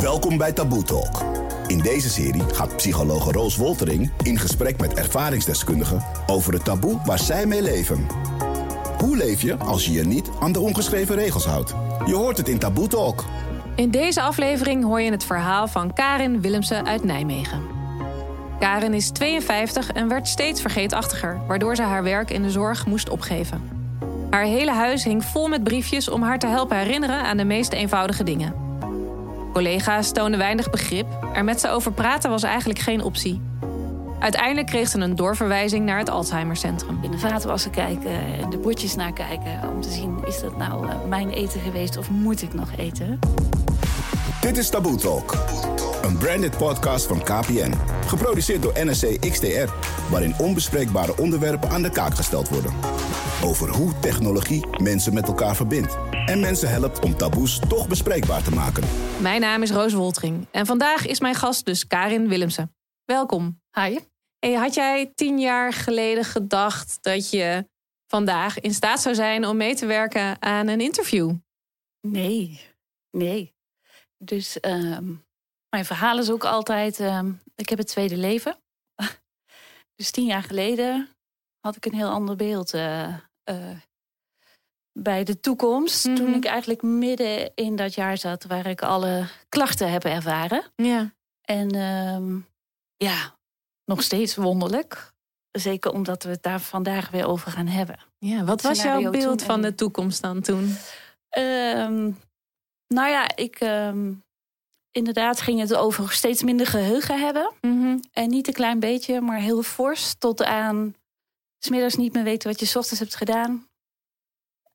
Welkom bij Taboe Talk. In deze serie gaat psychologe Roos Woltering in gesprek met ervaringsdeskundigen over het taboe waar zij mee leven. Hoe leef je als je je niet aan de ongeschreven regels houdt? Je hoort het in Taboe Talk. In deze aflevering hoor je het verhaal van Karin Willemsen uit Nijmegen. Karin is 52 en werd steeds vergeetachtiger, waardoor ze haar werk in de zorg moest opgeven. Haar hele huis hing vol met briefjes om haar te helpen herinneren aan de meest eenvoudige dingen. Collega's toonden weinig begrip, er met ze over praten was eigenlijk geen optie. Uiteindelijk kreeg ze een doorverwijzing naar het Alzheimercentrum. In de vaatwassen kijken en de bordjes naar kijken om te zien: is dat nou eh, mijn eten geweest of moet ik nog eten? Dit is Taboe Talk. Een branded podcast van KPN. Geproduceerd door NSC XTR. Waarin onbespreekbare onderwerpen aan de kaak gesteld worden. Over hoe technologie mensen met elkaar verbindt. En mensen helpt om taboes toch bespreekbaar te maken. Mijn naam is Roos Woltering en vandaag is mijn gast dus Karin Willemsen. Welkom. Hi. Hey, had jij tien jaar geleden gedacht dat je vandaag in staat zou zijn om mee te werken aan een interview? Nee, nee. Dus ehm, mijn verhaal is ook altijd: ehm, ik heb het tweede leven. dus tien jaar geleden had ik een heel ander beeld eh, eh, bij de toekomst. Toen Mhm. ik eigenlijk midden in dat jaar zat waar ik alle klachten heb ervaren. Ja. En ehm, ja, nog steeds wonderlijk. Zeker omdat we het daar vandaag weer over gaan hebben. ja wat was jouw beeld van en- de toekomst dan toen? Ehm, nou ja, ik. ehm, inderdaad ging het over steeds minder geheugen hebben. Mhm. En niet een klein beetje, maar heel fors. Tot aan. smiddags niet meer weten wat je 's ochtends hebt gedaan.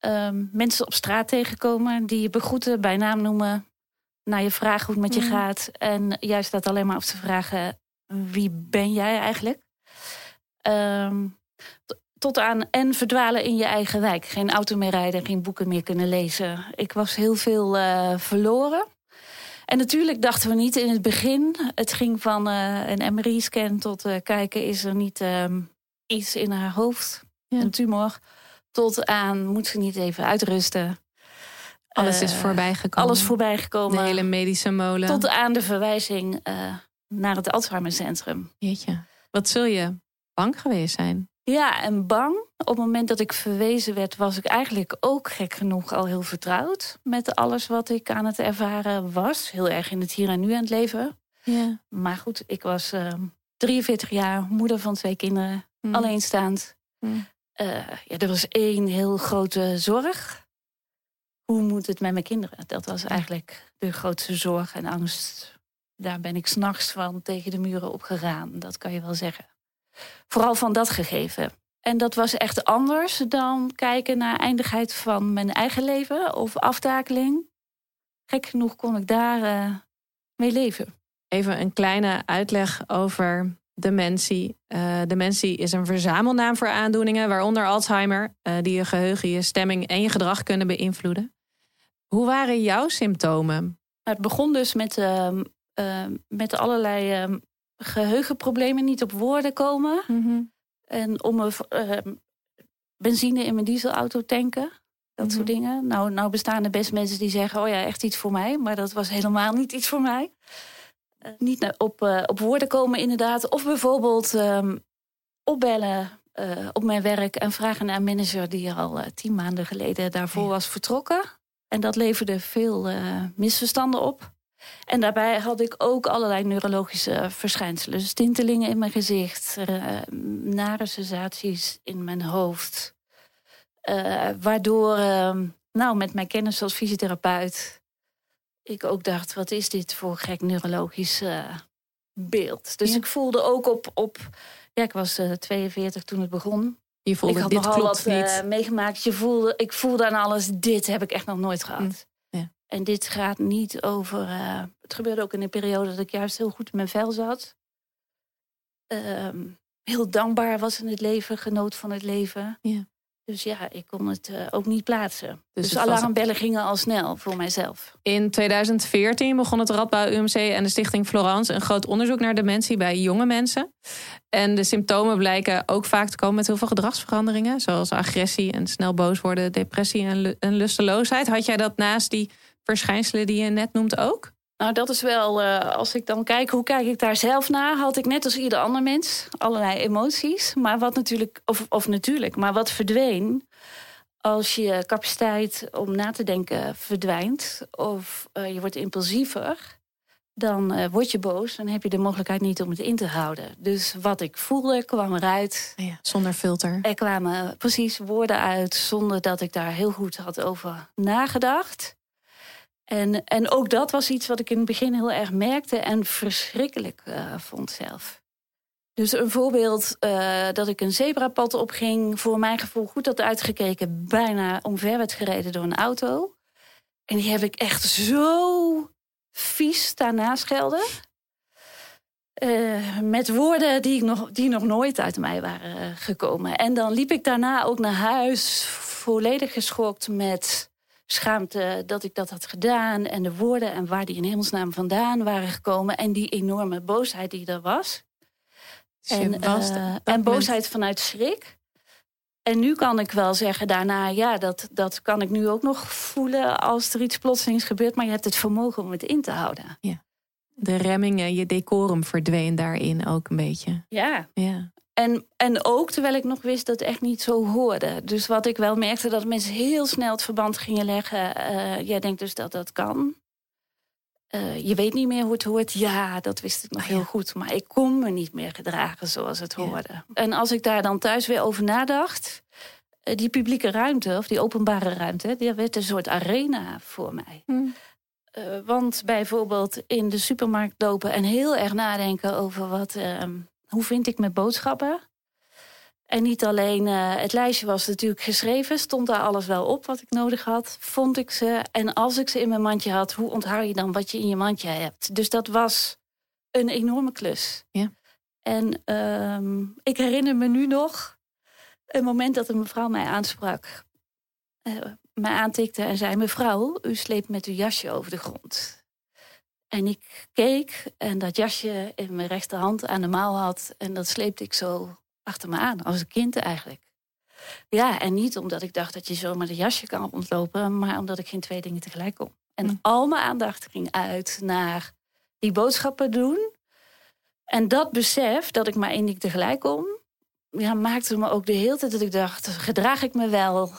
Ehm, mensen op straat tegenkomen die je begroeten, bij naam noemen. Naar je vragen hoe het met je Mhm. gaat. En juist dat alleen maar af te vragen: wie ben jij eigenlijk? Ehm, tot aan en verdwalen in je eigen wijk. Geen auto meer rijden, geen boeken meer kunnen lezen. Ik was heel veel eh, verloren. En natuurlijk dachten we niet in het begin. Het ging van eh, een MRI-scan tot eh, kijken: is er niet ehm, iets in haar hoofd, Ja. een tumor? Tot aan moet ze niet even uitrusten. Alles is Eh, voorbij gekomen. Alles voorbij gekomen. De hele medische molen. Tot aan de verwijzing eh, naar het Alzheimercentrum. Jeetje. Wat zul je bang geweest zijn? Ja, en bang. Op het moment dat ik verwezen werd, was ik eigenlijk ook gek genoeg al heel vertrouwd met alles wat ik aan het ervaren was. Heel erg in het hier en nu aan het leven. Ja. Maar goed, ik was ehm 43 jaar, moeder van twee kinderen, Hm. alleenstaand. Hm. Eh, ja, er was één heel grote zorg. Hoe moet het met mijn kinderen? Dat was eigenlijk de grootste zorg en angst. Daar ben ik s'nachts van tegen de muren opgegaan, dat kan je wel zeggen. Vooral van dat gegeven. En dat was echt anders dan kijken naar eindigheid van mijn eigen leven of aftakeling. Gek genoeg kon ik daar eh, mee leven. Even een kleine uitleg over dementie. Eh, dementie is een verzamelnaam voor aandoeningen, waaronder Alzheimer, eh, die je geheugen, je stemming en je gedrag kunnen beïnvloeden. Hoe waren jouw symptomen? Het begon dus met, ehm, ehm, met allerlei ehm, geheugenproblemen, niet op woorden komen. En om benzine in mijn dieselauto tanken. Dat Mhm. soort dingen. Nou, nou bestaan er best mensen die zeggen: Oh ja, echt iets voor mij. Maar dat was helemaal niet iets voor mij. Eh, niet op, eh, op woorden komen, inderdaad. Of bijvoorbeeld ehm, opbellen eh, op mijn werk en vragen naar een manager die al eh, tien maanden geleden daarvoor Ja. was vertrokken. En dat leverde veel misverstanden op. En daarbij had ik ook allerlei neurologische verschijnselen. Dus tintelingen in mijn gezicht, nare sensaties in mijn hoofd. Waardoor, eh, nou, met mijn kennis als fysiotherapeut, ik ook dacht: wat is dit voor gek neurologisch eh, beeld? Dus Ja. ik voelde ook op. op ja, ik was eh, 42 toen het begon. Je voelde, ik had dit nogal klopt wat niet. eh, meegemaakt. Je voelde, ik voelde aan alles: dit heb ik echt nog nooit gehad. Mm, ja. En dit gaat niet over. eh, het gebeurde ook in een periode dat ik juist heel goed in mijn vel zat. Ehm, heel dankbaar was in het leven, genoot van het leven. Ja. Dus ja, ik kon het eh, ook niet plaatsen. Dus Dus, was- alarmbellen gingen al snel voor mijzelf. In 2014 begon het Radbouw UMC en de Stichting Florence een groot onderzoek naar dementie bij jonge mensen. En de symptomen blijken ook vaak te komen met heel veel gedragsveranderingen, zoals agressie en snel boos worden, depressie en, en lusteloosheid. Had jij dat naast die verschijnselen die je net noemt ook? Nou, dat is wel, uh, als ik dan kijk, hoe kijk ik daar zelf naar? Had ik net als ieder ander mens allerlei emoties. Maar wat natuurlijk, of, of natuurlijk, maar wat verdween als je capaciteit om na te denken verdwijnt, of uh, je wordt impulsiever, dan uh, word je boos en heb je de mogelijkheid niet om het in te houden. Dus wat ik voelde kwam eruit. Ja, zonder filter. Er kwamen precies woorden uit zonder dat ik daar heel goed had over nagedacht. En, en ook dat was iets wat ik in het begin heel erg merkte en verschrikkelijk uh, vond zelf. Dus een voorbeeld uh, dat ik een zebrapad opging, voor mijn gevoel goed had uitgekeken, bijna omver werd gereden door een auto. En die heb ik echt zo vies daarna schelden. Uh, met woorden die, nog, die nog nooit uit mij waren gekomen. En dan liep ik daarna ook naar huis, volledig geschokt met schaamte dat ik dat had gedaan. En de woorden en waar die in hemelsnaam vandaan waren gekomen. En die enorme boosheid die er was. En, uh, en boosheid vanuit schrik. En nu kan ik wel zeggen daarna, ja, dat, dat kan ik nu ook nog voelen als er iets plotselings gebeurt. Maar je hebt het vermogen om het in te houden. Ja. De remmingen, je decorum verdween daarin ook een beetje. Ja. ja. En, en ook terwijl ik nog wist dat het echt niet zo hoorde. Dus wat ik wel merkte, dat mensen heel snel het verband gingen leggen. Uh, jij denkt dus dat dat kan. Uh, je weet niet meer hoe het hoort. Ja, dat wist ik nog oh, heel goed. Maar ik kon me niet meer gedragen zoals het hoorde. En als ik daar dan thuis weer over nadacht... Uh, die publieke ruimte, of die openbare ruimte... die werd een soort arena voor mij. Hm. Uh, want bijvoorbeeld in de supermarkt lopen... en heel erg nadenken over wat ehm, hoe vind ik mijn boodschappen? En niet alleen uh, het lijstje was natuurlijk geschreven, stond daar alles wel op wat ik nodig had. Vond ik ze. En als ik ze in mijn mandje had, hoe onthoud je dan wat je in je mandje hebt? Dus dat was een enorme klus. Ja. En uh, ik herinner me nu nog een moment dat een mevrouw mij aansprak. Uh, mij aantikte en zei: Mevrouw, u sleept met uw jasje over de grond. En ik keek en dat jasje in mijn rechterhand aan de mouw had. En dat sleepte ik zo achter me aan, als een kind eigenlijk. Ja, en niet omdat ik dacht dat je zomaar de jasje kan ontlopen, maar omdat ik geen twee dingen tegelijk kon. En hm. al mijn aandacht ging uit naar die boodschappen doen. En dat besef dat ik maar één ding tegelijk kon, ja, maakte me ook de hele tijd dat ik dacht: gedraag ik me wel?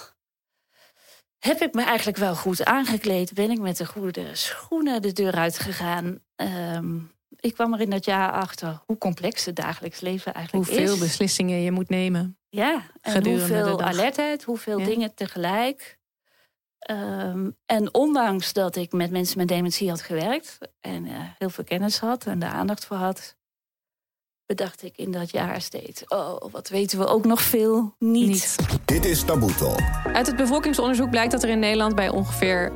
Heb ik me eigenlijk wel goed aangekleed. Ben ik met de goede schoenen de deur uitgegaan. Um, ik kwam er in dat jaar achter hoe complex het dagelijks leven eigenlijk hoeveel is. Hoeveel beslissingen je moet nemen. Ja, en hoeveel alertheid, hoeveel dingen tegelijk. Um, en ondanks dat ik met mensen met dementie had gewerkt... en uh, heel veel kennis had en daar aandacht voor had bedacht ik in dat jaar steeds. Oh, wat weten we ook nog veel niet. Dit is Taboe Talk. Uit het bevolkingsonderzoek blijkt dat er in Nederland bij ongeveer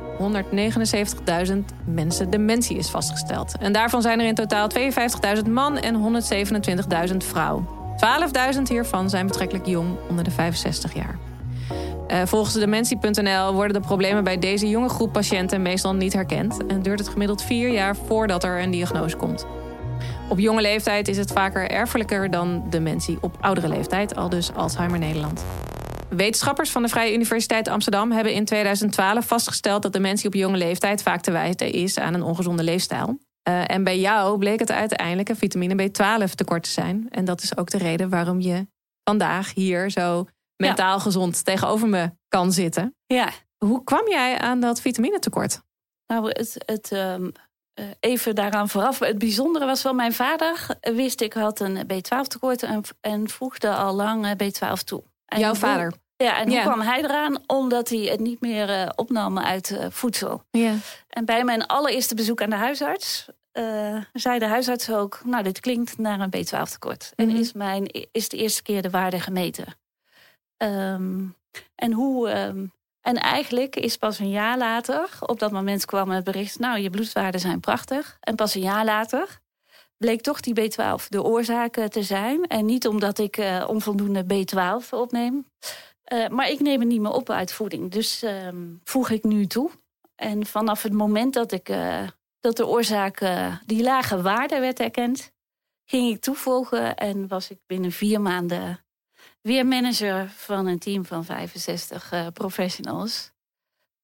179.000 mensen dementie is vastgesteld. En daarvan zijn er in totaal 52.000 man en 127.000 vrouw. 12.000 hiervan zijn betrekkelijk jong, onder de 65 jaar. Uh, volgens dementie.nl worden de problemen bij deze jonge groep patiënten meestal niet herkend. En duurt het gemiddeld vier jaar voordat er een diagnose komt. Op jonge leeftijd is het vaker erfelijker dan dementie op oudere leeftijd, al dus Alzheimer Nederland. Wetenschappers van de Vrije Universiteit Amsterdam hebben in 2012 vastgesteld dat dementie op jonge leeftijd vaak te wijten is aan een ongezonde leefstijl. Uh, en bij jou bleek het uiteindelijk een vitamine B12 tekort te zijn. En dat is ook de reden waarom je vandaag hier zo mentaal ja. gezond tegenover me kan zitten. Ja. Hoe kwam jij aan dat vitaminetekort? Nou, het, het um, uh, even daaraan vooraf. Het bijzondere was wel, mijn vader wist ik had een B12 tekort en, en voegde al lang B12 toe. En Jouw vader? Ja, en hoe kwam hij eraan? Omdat hij het niet meer uh, opnam uit uh, voedsel. Ja. En bij mijn allereerste bezoek aan de huisarts uh, zei de huisarts ook... nou, dit klinkt naar een B12 tekort. Mm -hmm. En is, mijn, is de eerste keer de waarde gemeten. Um, en hoe um, en eigenlijk is pas een jaar later, op dat moment kwam het bericht: Nou, je bloedwaarden zijn prachtig. En pas een jaar later bleek toch die B12 de oorzaak te zijn. En niet omdat ik uh, onvoldoende B12 opneem. Uh, maar ik neem het niet meer op uit voeding. Dus uh, voeg ik nu toe. En vanaf het moment dat, ik, uh, dat de oorzaak die lage waarde werd erkend, ging ik toevoegen en was ik binnen vier maanden weer manager van een team van 65 uh, professionals.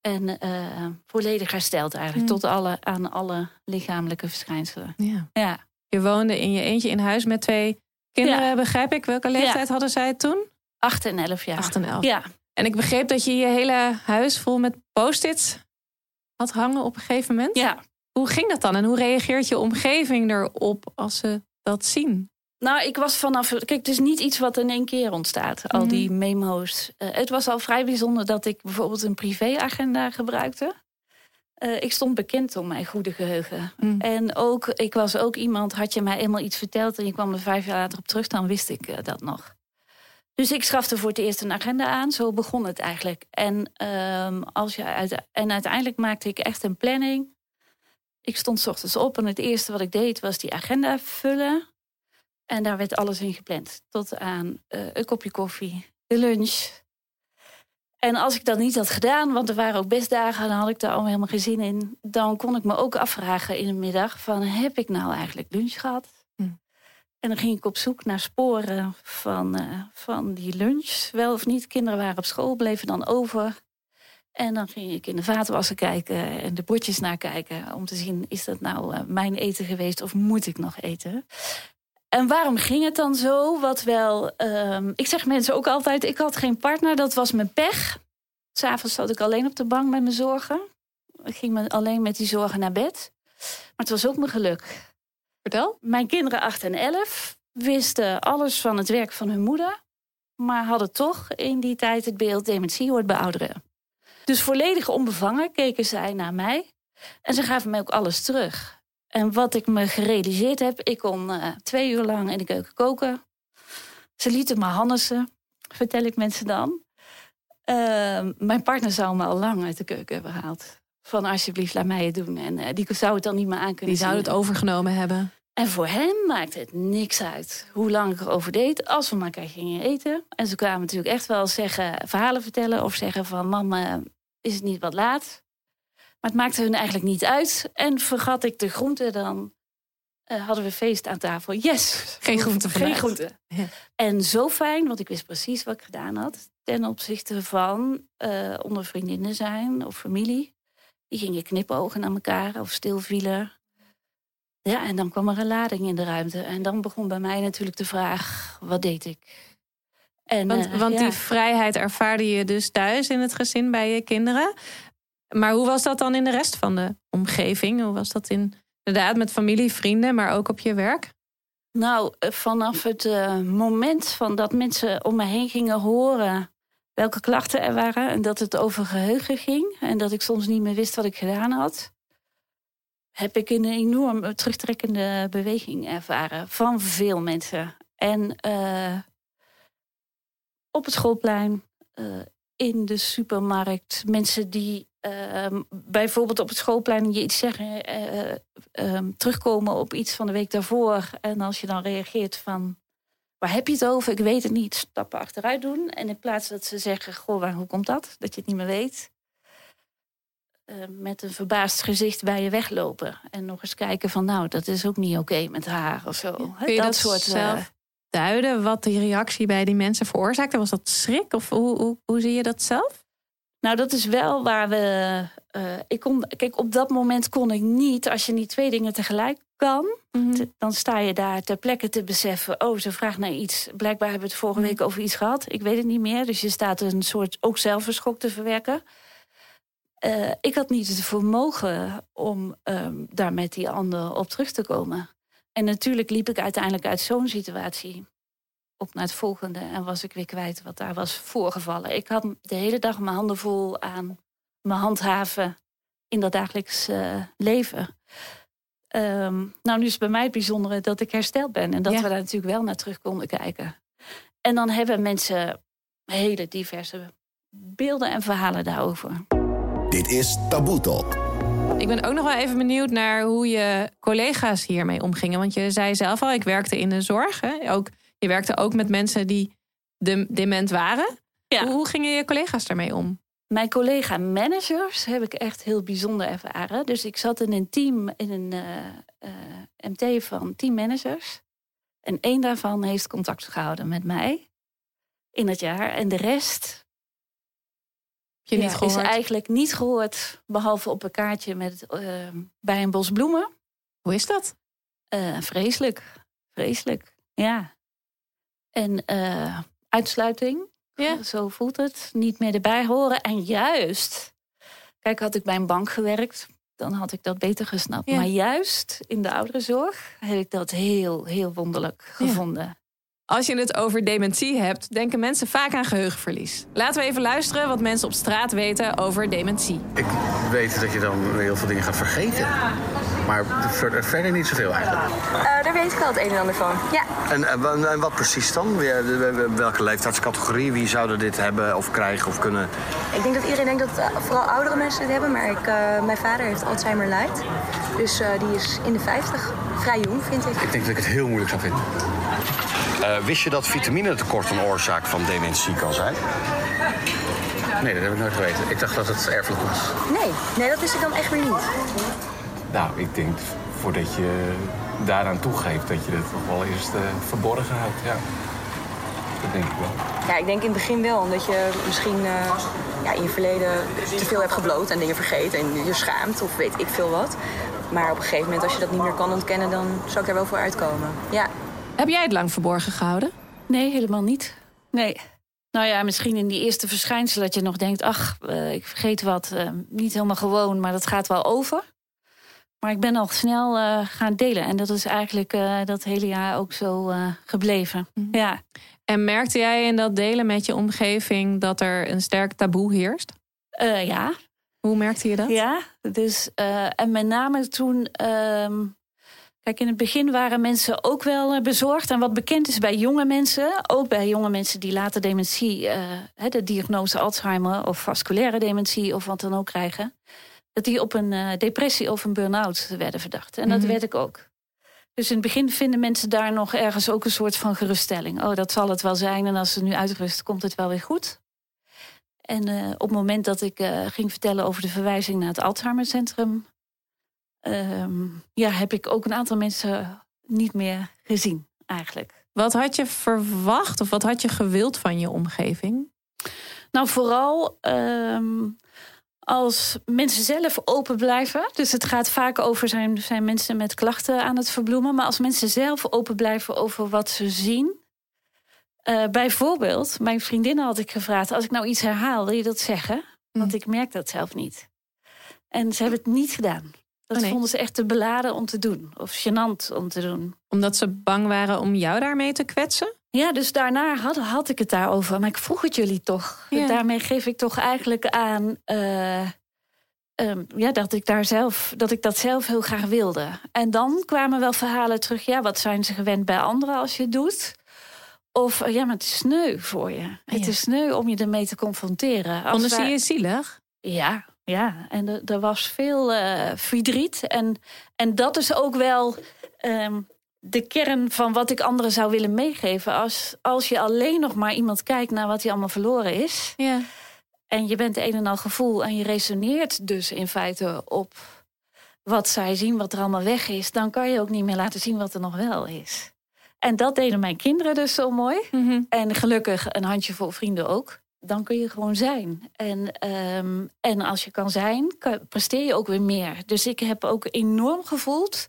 En uh, volledig hersteld eigenlijk. Mm. Tot alle, aan alle lichamelijke verschijnselen. Ja. Ja. Je woonde in je eentje in huis met twee kinderen, Ja. begrijp ik. Welke leeftijd hadden zij toen? 8 en 11 jaar. 8 en 11. Ja. En ik begreep dat je je hele huis vol met post-its had hangen op een gegeven moment. ja. Hoe ging dat dan? En hoe reageert je omgeving erop als ze dat zien? Nou, ik was vanaf. Kijk, het is niet iets wat in één keer ontstaat. Al Mhm. die memo's. Eh, het was al vrij bijzonder dat ik bijvoorbeeld een privéagenda gebruikte. Eh, ik stond bekend om mijn goede geheugen. Mm. En ook, ik was ook iemand, had je mij eenmaal iets verteld en je kwam er vijf jaar later op terug, dan wist ik eh, dat nog. Dus ik schafte voor het eerst een agenda aan. Zo begon het eigenlijk. En, ehm, als je uit, en uiteindelijk maakte ik echt een planning. Ik stond 's ochtends op en het eerste wat ik deed was die agenda vullen. En daar werd alles in gepland. Tot aan eh, een kopje koffie, de lunch. En als ik dat niet had gedaan, want er waren ook best dagen, dan had ik daar allemaal helemaal geen zin in. Dan kon ik me ook afvragen in de middag van heb ik nou eigenlijk lunch gehad? Hm. En dan ging ik op zoek naar sporen van, eh, van die lunch. Wel of niet, kinderen waren op school, bleven dan over. En dan ging ik in de vaatwasser kijken en de bordjes nakijken. Om te zien, is dat nou eh, mijn eten geweest of moet ik nog eten? En waarom ging het dan zo? Wat wel, ehm, ik zeg mensen ook altijd, ik had geen partner, dat was mijn pech. S'avonds zat ik alleen op de bank met mijn zorgen. Ik ging alleen met die zorgen naar bed. Maar het was ook mijn geluk. Vertel. Mijn kinderen 8 en 11 wisten alles van het werk van hun moeder. Maar hadden toch in die tijd het beeld dementie hoort bij ouderen. Dus volledig onbevangen keken zij naar mij. En ze gaven mij ook alles terug. En wat ik me gerealiseerd heb, ik kon eh, twee uur lang in de keuken koken. Ze lieten me Hannessen, vertel ik mensen dan. Ehm, mijn partner zou me al lang uit de keuken hebben gehaald. Van alsjeblieft, laat mij het doen. En eh, die zou het dan niet meer aan kunnen Die zien. het overgenomen hebben. En voor hem maakte het niks uit hoe lang ik erover deed, als we maar gingen eten. En ze kwamen natuurlijk echt wel zeggen, verhalen vertellen of zeggen van mama, is het niet wat laat? Maar het maakte hun eigenlijk niet uit. En vergat ik de groenten, dan eh, hadden we feest aan tafel. Yes! Geen groente Geen groente. Ja. En zo fijn, want ik wist precies wat ik gedaan had. Ten opzichte van eh, onder vriendinnen zijn of familie. Die gingen knipogen naar elkaar of stilvielen. Ja, en dan kwam er een lading in de ruimte. En dan begon bij mij natuurlijk de vraag, wat deed ik? En, Want, eh, want ja. die vrijheid ervaarde je dus thuis in het gezin bij je kinderen. Maar hoe was dat dan in de rest van de omgeving? Hoe was dat in, inderdaad met familie, vrienden, maar ook op je werk? Nou, eh, vanaf het eh, moment van dat mensen om me heen gingen horen welke klachten er waren en dat het over geheugen ging en dat ik soms niet meer wist wat ik gedaan had, heb ik een enorm terugtrekkende beweging ervaren van veel mensen. En eh, op het schoolplein, eh, in de supermarkt, mensen die eh, bijvoorbeeld op het schoolplein je iets zeggen, eh, ehm, terugkomen op iets van de week daarvoor. En als je dan reageert van, waar heb je het over? Ik weet het niet. Stappen achteruit doen. En in plaats dat ze zeggen, goh, waar, hoe komt dat? Dat je het niet meer weet. eh, met een verbaasd gezicht bij je weglopen. En nog eens kijken van, nou, dat is ook niet oké met haar of zo. Kun je dat, soort, eh, zelf duiden wat die reactie bij die mensen veroorzaakte? Was dat schrik of hoe, hoe, hoe zie je dat zelf? Nou, dat is wel waar we. eh, ik kon, kijk, op dat moment kon ik niet, als je niet twee dingen tegelijk kan, te- dan sta je daar ter plekke te beseffen. Oh, ze vraagt naar iets. Blijkbaar hebben we het vorige week over iets gehad. Ik weet het niet meer. Dus je staat een soort ook zelf een schok te verwerken. Eh, ik had niet het vermogen om ehm, daar met die ander op terug te komen. En natuurlijk liep ik uiteindelijk uit zo'n situatie op naar het volgende en was ik weer kwijt wat daar was voorgevallen. Ik had de hele dag mijn handen vol aan mijn handhaven in dat dagelijks eh, leven. Ehm, nou, nu is bij mij het bijzondere dat ik hersteld ben en dat Ja. we daar natuurlijk wel naar terug konden kijken. En dan hebben mensen hele diverse beelden en verhalen daarover. Dit is Taboe Talk. Ik ben ook nog wel even benieuwd naar hoe je collega's hiermee omgingen. Want je zei zelf al, ik werkte in de zorg. Hè? Ook, je werkte ook met mensen die de, dement waren. Ja. Hoe, hoe gingen je collega's daarmee om? Mijn collega-managers heb ik echt heel bijzonder ervaren. Dus ik zat in een team, in een eh, eh, MT van tien managers. En één daarvan heeft contact gehouden met mij in het jaar. En de rest je niet gehoord? Is eigenlijk niet gehoord, behalve op een kaartje met, eh, bij een bos bloemen. Hoe is dat? Eh, vreselijk, vreselijk, ja. En eh, uitsluiting, Ja. zo voelt het. Niet meer erbij horen. En juist, kijk, had ik bij een bank gewerkt, dan had ik dat beter gesnapt. Ja. Maar juist in de ouderenzorg heb ik dat heel, heel wonderlijk Ja. Als je het over dementie hebt, denken mensen vaak aan geheugenverlies. Laten we even luisteren wat mensen op straat weten over dementie. Ik weet dat je dan heel veel dingen gaat vergeten. Maar ver- verder niet zoveel eigenlijk. Eh, daar weet ik al het een en ander van. Ja. En, en, wa- en wat precies dan? Welke leeftijdscategorie? Wie zouden dit hebben of krijgen of kunnen? Ik denk dat iedereen denkt dat eh, vooral oudere mensen dit hebben. Maar ik, eh, mijn vader heeft Alzheimer light. Dus eh, die is in de 50. Vrij jong, vind ik. Ik denk dat ik het heel moeilijk zou vinden. Eh, wist je dat vitaminetekort een oorzaak van dementie kan zijn? Nee, dat heb ik nooit geweten. Ik dacht dat het erfelijk was. Nee, nee, dat wist ik dan echt weer niet. Nou, ik denk voordat je daaraan toegeeft dat je het toch wel eerst eh, verborgen houdt. Ja. Dat denk ik wel. Ja, ik denk in het begin wel. Omdat je misschien eh, ja, in je verleden te veel hebt gebloot en dingen vergeet. En je schaamt of weet ik veel wat. Maar op een gegeven moment, als je dat niet meer kan ontkennen, dan zou ik er wel voor uitkomen. Ja. Heb jij het lang verborgen gehouden? Nee, helemaal niet. Nee. Nou ja, misschien in die eerste verschijnselen dat je nog denkt... ach, eh, ik vergeet wat, eh, niet helemaal gewoon, maar dat gaat wel over. Maar ik ben al snel eh, gaan delen. En dat is eigenlijk eh, dat hele jaar ook zo eh, gebleven. Ja. En merkte jij in dat delen met je omgeving dat er een sterk taboe heerst? Eh, ja, Hoe merkte je dat? Ja, dus, eh, en met name toen. ehm, kijk, in het begin waren mensen ook wel eh, bezorgd. En wat bekend is bij jonge mensen, ook bij jonge mensen die later dementie, eh, de diagnose Alzheimer of vasculaire dementie of wat dan ook krijgen, dat die op een eh, depressie of een burn-out werden verdacht. En dat Mhm. werd ik ook. Dus in het begin vinden mensen daar nog ergens ook een soort van geruststelling. Oh, dat zal het wel zijn. En als ze nu uitrust, komt het wel weer goed. En op het moment dat ik ging vertellen over de verwijzing naar het Alzheimercentrum, ehm, ja, heb ik ook een aantal mensen niet meer gezien, eigenlijk. Wat had je verwacht of wat had je gewild van je omgeving? Nou, vooral ehm, als mensen zelf open blijven. Dus het gaat vaak over zijn, zijn mensen met klachten aan het verbloemen. Maar als mensen zelf open blijven over wat ze zien. Eh, bijvoorbeeld, mijn vriendinnen had ik gevraagd: als ik nou iets herhaal, wil je dat zeggen? Want ik merk dat zelf niet. En ze hebben het niet gedaan. Dat Oh, nee. vonden ze echt te beladen om te doen. Of gênant om te doen. Omdat ze bang waren om jou daarmee te kwetsen? Ja, dus daarna had, had ik het daarover. Maar ik vroeg het jullie toch. Ja. Daarmee geef ik toch eigenlijk aan eh, ehm, ja, dat, ik daar zelf, dat ik dat zelf heel graag wilde. En dan kwamen wel verhalen terug. Ja, wat zijn ze gewend bij anderen als je het doet? Of eh, ja, maar het is sneu voor je. Het is sneu om je ermee te confronteren. Vonden ze wij- je zielig? ja, ja. En er, was veel eh, verdriet. En, en dat is ook wel ehm, de kern van wat ik anderen zou willen meegeven. Als, als je alleen nog maar iemand kijkt naar wat hij allemaal verloren is. Ja. En je bent een en al gevoel. En je resoneert dus in feite op wat zij zien, wat er allemaal weg is. Dan kan je ook niet meer laten zien wat er nog wel is. En dat deden mijn kinderen dus zo mooi. Mhm. En gelukkig een handjevol vrienden ook. Dan kun je gewoon zijn. En, ehm, en als je kan zijn, presteer je ook weer meer. Dus ik heb ook enorm gevoeld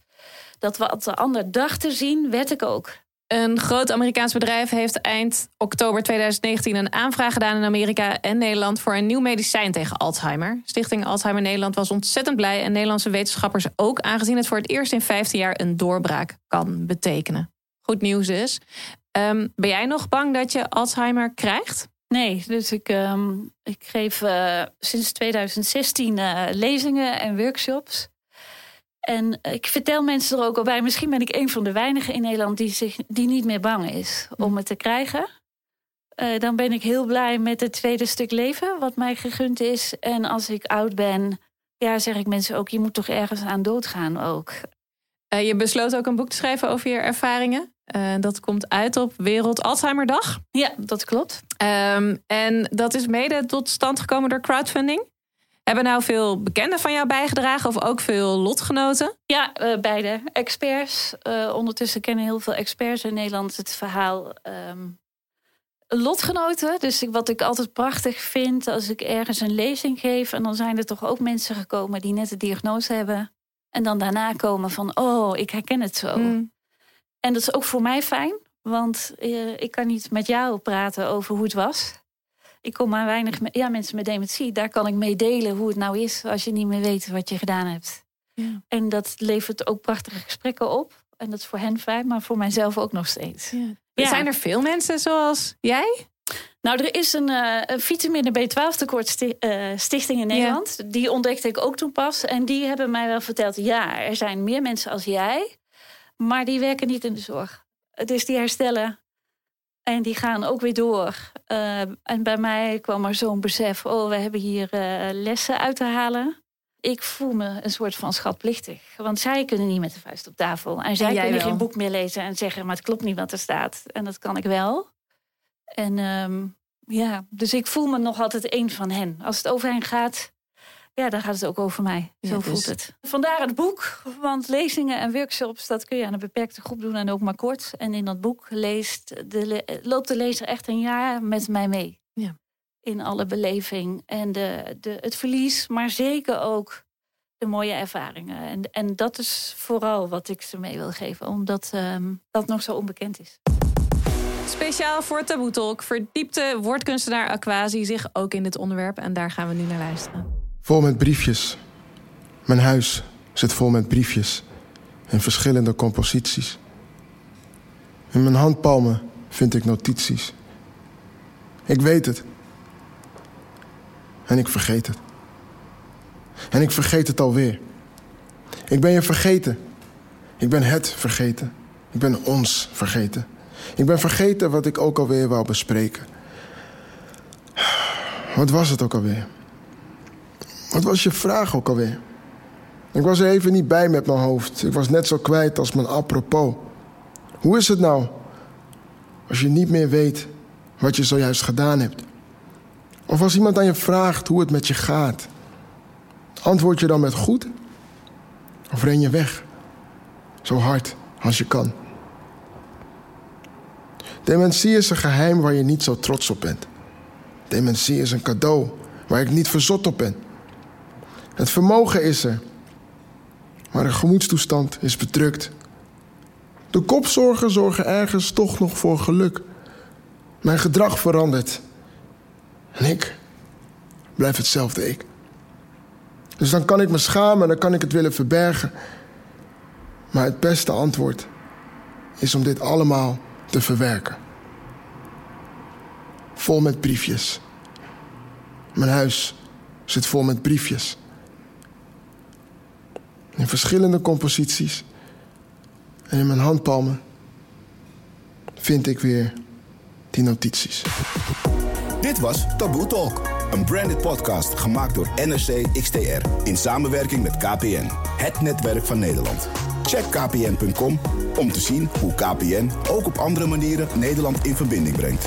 dat wat de ander dacht te zien, werd ik ook. Een groot Amerikaans bedrijf heeft eind oktober 2019 een aanvraag gedaan in Amerika en Nederland voor een nieuw medicijn tegen Alzheimer. Stichting Alzheimer Nederland was ontzettend blij en Nederlandse wetenschappers ook, aangezien het voor het eerst in 15 jaar een doorbraak kan betekenen. Goed nieuws dus. Ehm, ben jij nog bang dat je Alzheimer krijgt? Nee, dus ik, ehm, ik geef eh, sinds 2016 eh, lezingen en workshops. En ik vertel mensen er ook al bij. Misschien ben ik een van de weinigen in Nederland die, zich, die niet meer bang is om het te krijgen. Eh, dan ben ik heel blij met het tweede stuk leven wat mij gegund is. En als ik oud ben, ja, zeg ik mensen ook: je moet toch ergens aan doodgaan ook. Eh, je besloot ook een boek te schrijven over je ervaringen. Eh, dat komt uit op Wereld Alzheimerdag. Ja, dat klopt. Ehm, en dat is mede tot stand gekomen door crowdfunding. Hebben nou veel bekenden van jou bijgedragen of ook veel lotgenoten? Ja, eh, beide. Experts. Ondertussen kennen heel veel experts in Nederland het verhaal. ehm, lotgenoten. Dus ik- wat ik altijd prachtig vind als ik ergens een lezing geef. En dan zijn er toch ook mensen gekomen die net de diagnose hebben. En dan daarna komen van, oh, ik herken het zo. Mm. En dat is ook voor mij fijn. Want eh, ik kan niet met jou praten over hoe het was. Ik kom maar weinig met ja, mensen met dementie. Daar kan ik mee delen hoe het nou is als je niet meer weet wat je gedaan hebt. Ja. En dat levert ook prachtige gesprekken op. En dat is voor hen fijn, maar voor mijzelf ook nog steeds. Ja. Zijn er veel mensen zoals jij? Nou, er is een, eh, een vitamine B12 tekort sti- eh, stichting in Nederland. Die ontdekte ik ook toen pas. En die hebben mij wel verteld, ja, er zijn meer mensen als jij. Maar die werken niet in de zorg. Dus die herstellen. En die gaan ook weer door. Eh, en bij mij kwam er zo'n besef, oh, we hebben hier lessen uit te halen. Ik voel me een soort van schatplichtig. Want zij kunnen niet met de vuist op tafel. En zij jij kunnen wel. geen boek meer lezen en zeggen, maar het klopt niet wat er staat. En dat kan ik wel. En ehm, ja, dus ik voel me nog altijd een van hen. Als het over hen gaat, ja, dan gaat het ook over mij. Ja, Zo dus- voelt het. Vandaar het boek, want lezingen en workshops, dat kun je aan een beperkte groep doen en ook maar kort. En in dat boek leest de, loopt de lezer echt een jaar met mij mee. Ja. In alle beleving en de, de, het verlies, maar zeker ook de mooie ervaringen. En, en dat is vooral wat ik ze mee wil geven, omdat ehm, dat nog zo onbekend is. Speciaal voor Taboe Talk verdiepte woordkunstenaar Aquasi zich ook in dit onderwerp. En daar gaan we nu naar luisteren. Vol met briefjes. Mijn huis zit vol met briefjes in verschillende composities. In mijn handpalmen vind ik notities. Ik weet het. En ik vergeet het. En ik vergeet het alweer. Ik ben je vergeten. Ik ben het vergeten. Ik ben ons vergeten. Ik ben vergeten wat ik ook alweer wou bespreken. Wat was het ook alweer? Wat was je vraag ook alweer? Ik was er even niet bij met mijn hoofd. Ik was net zo kwijt als mijn apropos. Hoe is het nou als je niet meer weet wat je zojuist gedaan hebt? Of als iemand aan je vraagt hoe het met je gaat, antwoord je dan met goed? Of ren je weg? Zo hard als je kan. Dementie is een geheim waar je niet zo trots op bent. Dementie is een cadeau waar ik niet verzot op ben. Het vermogen is er, maar de gemoedstoestand is bedrukt. De kopzorgen zorgen ergens toch nog voor geluk. Mijn gedrag verandert. En ik blijf hetzelfde ik. Dus dan kan ik me schamen en dan kan ik het willen verbergen. Maar het beste antwoord is om dit allemaal te verwerken. Vol met briefjes. Mijn huis zit vol met briefjes. In verschillende composities. En in mijn handpalmen vind ik weer die notities. Dit was Taboe Talk, een branded podcast gemaakt door NRC XTR in samenwerking met KPN, het netwerk van Nederland. Check kpn.com om te zien hoe KPN ook op andere manieren Nederland in verbinding brengt.